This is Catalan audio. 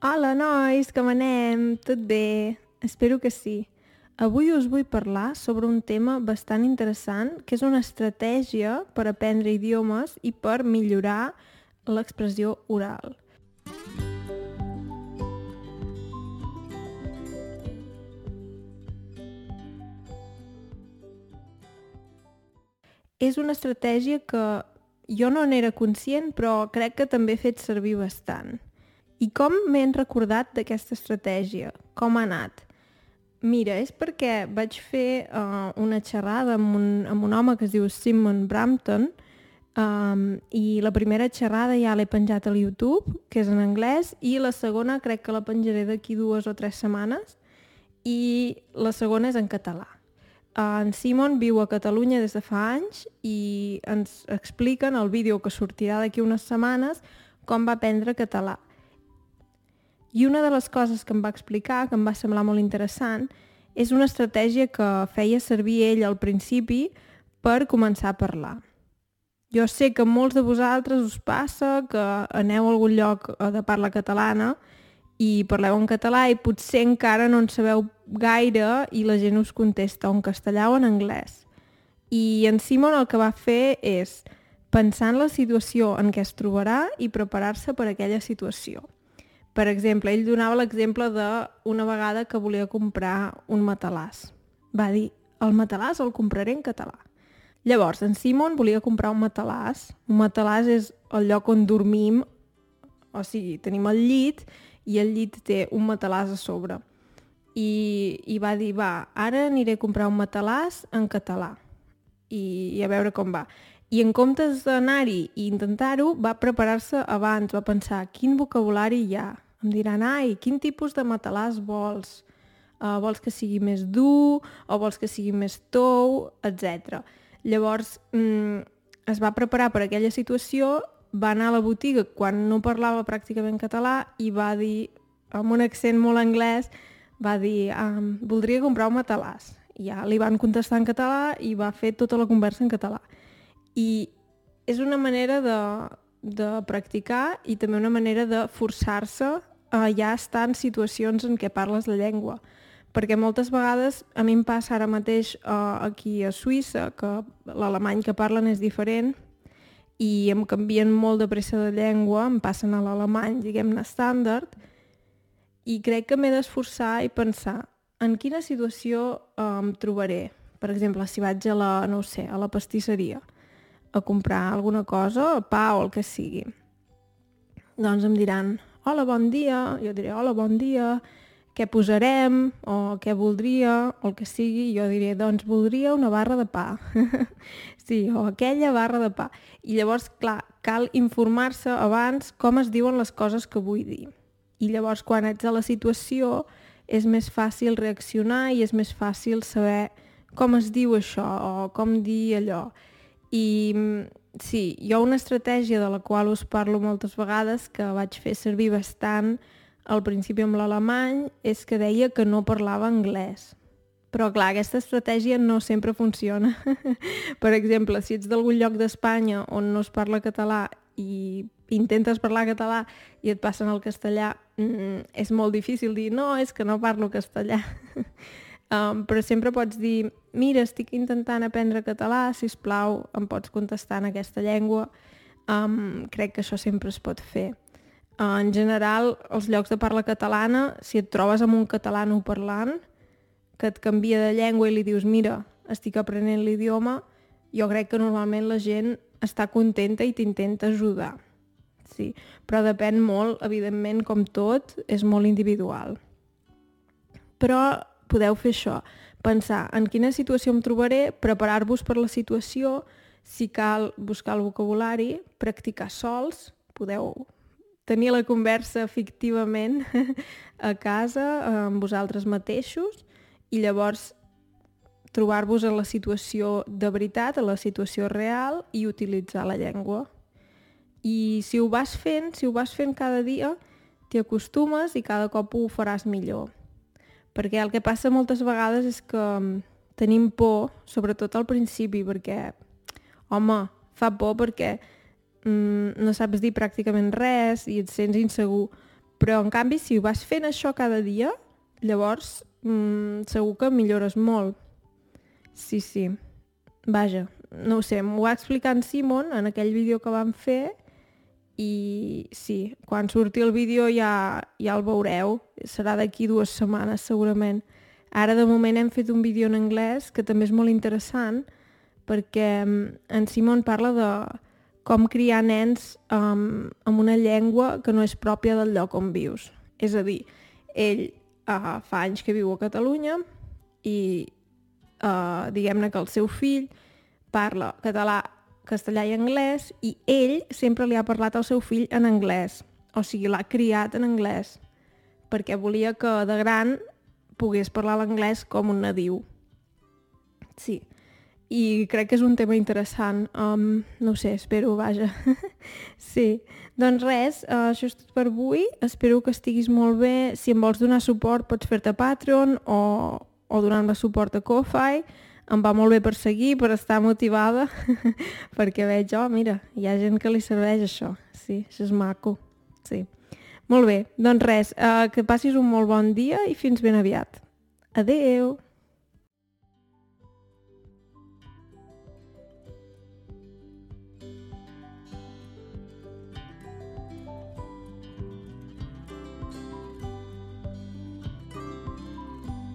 Hola, nois, com anem? Tot bé? Espero que sí. Avui us vull parlar sobre un tema bastant interessant, que és una estratègia per aprendre idiomes i per millorar l'expressió oral. És una estratègia que jo no n'era conscient, però crec que també he fet servir bastant. I com m'he recordat d'aquesta estratègia? Com ha anat? Mira, és perquè vaig fer uh, una xerrada amb un, amb un home que es diu Simon Brampton um, i la primera xerrada ja l'he penjat a YouTube, que és en anglès, i la segona crec que la penjaré d'aquí dues o tres setmanes i la segona és en català. En Simon viu a Catalunya des de fa anys i ens expliquen el vídeo que sortirà d'aquí unes setmanes com va aprendre català. I una de les coses que em va explicar, que em va semblar molt interessant, és una estratègia que feia servir ell al principi per començar a parlar. Jo sé que molts de vosaltres us passa que aneu a algun lloc de parla catalana i parleu en català i potser encara no en sabeu gaire i la gent us contesta en castellà o en anglès. I en Simon el que va fer és pensar en la situació en què es trobarà i preparar-se per aquella situació. Per exemple, ell donava l'exemple d'una vegada que volia comprar un matalàs. Va dir, el matalàs el compraré en català. Llavors, en Simon volia comprar un matalàs. Un matalàs és el lloc on dormim, o sigui, tenim el llit i el llit té un matalàs a sobre. I, i va dir, va, ara aniré a comprar un matalàs en català i, i a veure com va. I en comptes d'anar-hi i intentar-ho, va preparar-se abans, va pensar quin vocabulari hi ha. Em diran, ai, quin tipus de matalàs vols? Uh, vols que sigui més dur o vols que sigui més tou, etc. Llavors, mm, es va preparar per aquella situació va anar a la botiga quan no parlava pràcticament català i va dir, amb un accent molt anglès, va dir, um, voldria comprar un matalàs. I ja li van contestar en català i va fer tota la conversa en català. I és una manera de, de practicar i també una manera de forçar-se a ja estar en situacions en què parles la llengua. Perquè moltes vegades, a mi em passa ara mateix uh, aquí a Suïssa, que l'alemany que parlen és diferent, i em canvien molt de pressa de llengua, em passen a l'alemany, diguem-ne, estàndard, i crec que m'he d'esforçar i pensar en quina situació eh, em trobaré. Per exemple, si vaig a la, no sé, a la pastisseria a comprar alguna cosa, pa o el que sigui. Doncs em diran, hola, bon dia, jo diré, hola, bon dia, què posarem, o què voldria, o el que sigui, jo diré, doncs voldria una barra de pa. sí, o aquella barra de pa. I llavors, clar, cal informar-se abans com es diuen les coses que vull dir. I llavors, quan ets a la situació, és més fàcil reaccionar i és més fàcil saber com es diu això o com dir allò. I sí, ha una estratègia de la qual us parlo moltes vegades que vaig fer servir bastant al principi amb l'alemany és que deia que no parlava anglès. Però clar, aquesta estratègia no sempre funciona. per exemple, si ets d'algun lloc d'Espanya on no es parla català i intentes parlar català i et passen al castellà, mm, és molt difícil dir no, és que no parlo castellà. um, però sempre pots dir mira, estic intentant aprendre català, si plau, em pots contestar en aquesta llengua. Um, crec que això sempre es pot fer. En general, els llocs de parla catalana, si et trobes amb un català no parlant, que et canvia de llengua i li dius mira, estic aprenent l'idioma, jo crec que normalment la gent està contenta i t'intenta ajudar. Sí, però depèn molt, evidentment, com tot, és molt individual. Però podeu fer això, pensar en quina situació em trobaré, preparar-vos per la situació, si cal buscar el vocabulari, practicar sols, podeu tenir la conversa fictivament a casa amb vosaltres mateixos i llavors trobar-vos en la situació de veritat, en la situació real i utilitzar la llengua. I si ho vas fent, si ho vas fent cada dia, t'hi acostumes i cada cop ho faràs millor. Perquè el que passa moltes vegades és que mm, tenim por, sobretot al principi, perquè, home, fa por perquè mm, no saps dir pràcticament res i et sents insegur, Però, en canvi, si ho vas fent això cada dia, llavors mm, segur que millores molt. Sí, sí. Vaja, no ho sé, m'ho va explicar en Simon en aquell vídeo que vam fer i sí, quan surti el vídeo ja, ja el veureu. Serà d'aquí dues setmanes, segurament. Ara, de moment, hem fet un vídeo en anglès que també és molt interessant perquè mm, en Simon parla de com criar nens um, amb una llengua que no és pròpia del lloc on vius. És a dir, ell uh, fa anys que viu a Catalunya i uh, diguem-ne que el seu fill parla català, castellà i anglès i ell sempre li ha parlat al seu fill en anglès. O sigui, l'ha criat en anglès perquè volia que de gran pogués parlar l'anglès com un nadiu. Sí i crec que és un tema interessant. Um, no sé, espero, vaja. sí, doncs res, uh, això és tot per avui. Espero que estiguis molt bé. Si em vols donar suport pots fer-te Patreon o, o donar-me suport a Ko-Fi. Em va molt bé per seguir, per estar motivada, perquè veig, oh, mira, hi ha gent que li serveix això. Sí, això és maco. Sí. Molt bé, doncs res, uh, que passis un molt bon dia i fins ben aviat. Adeu!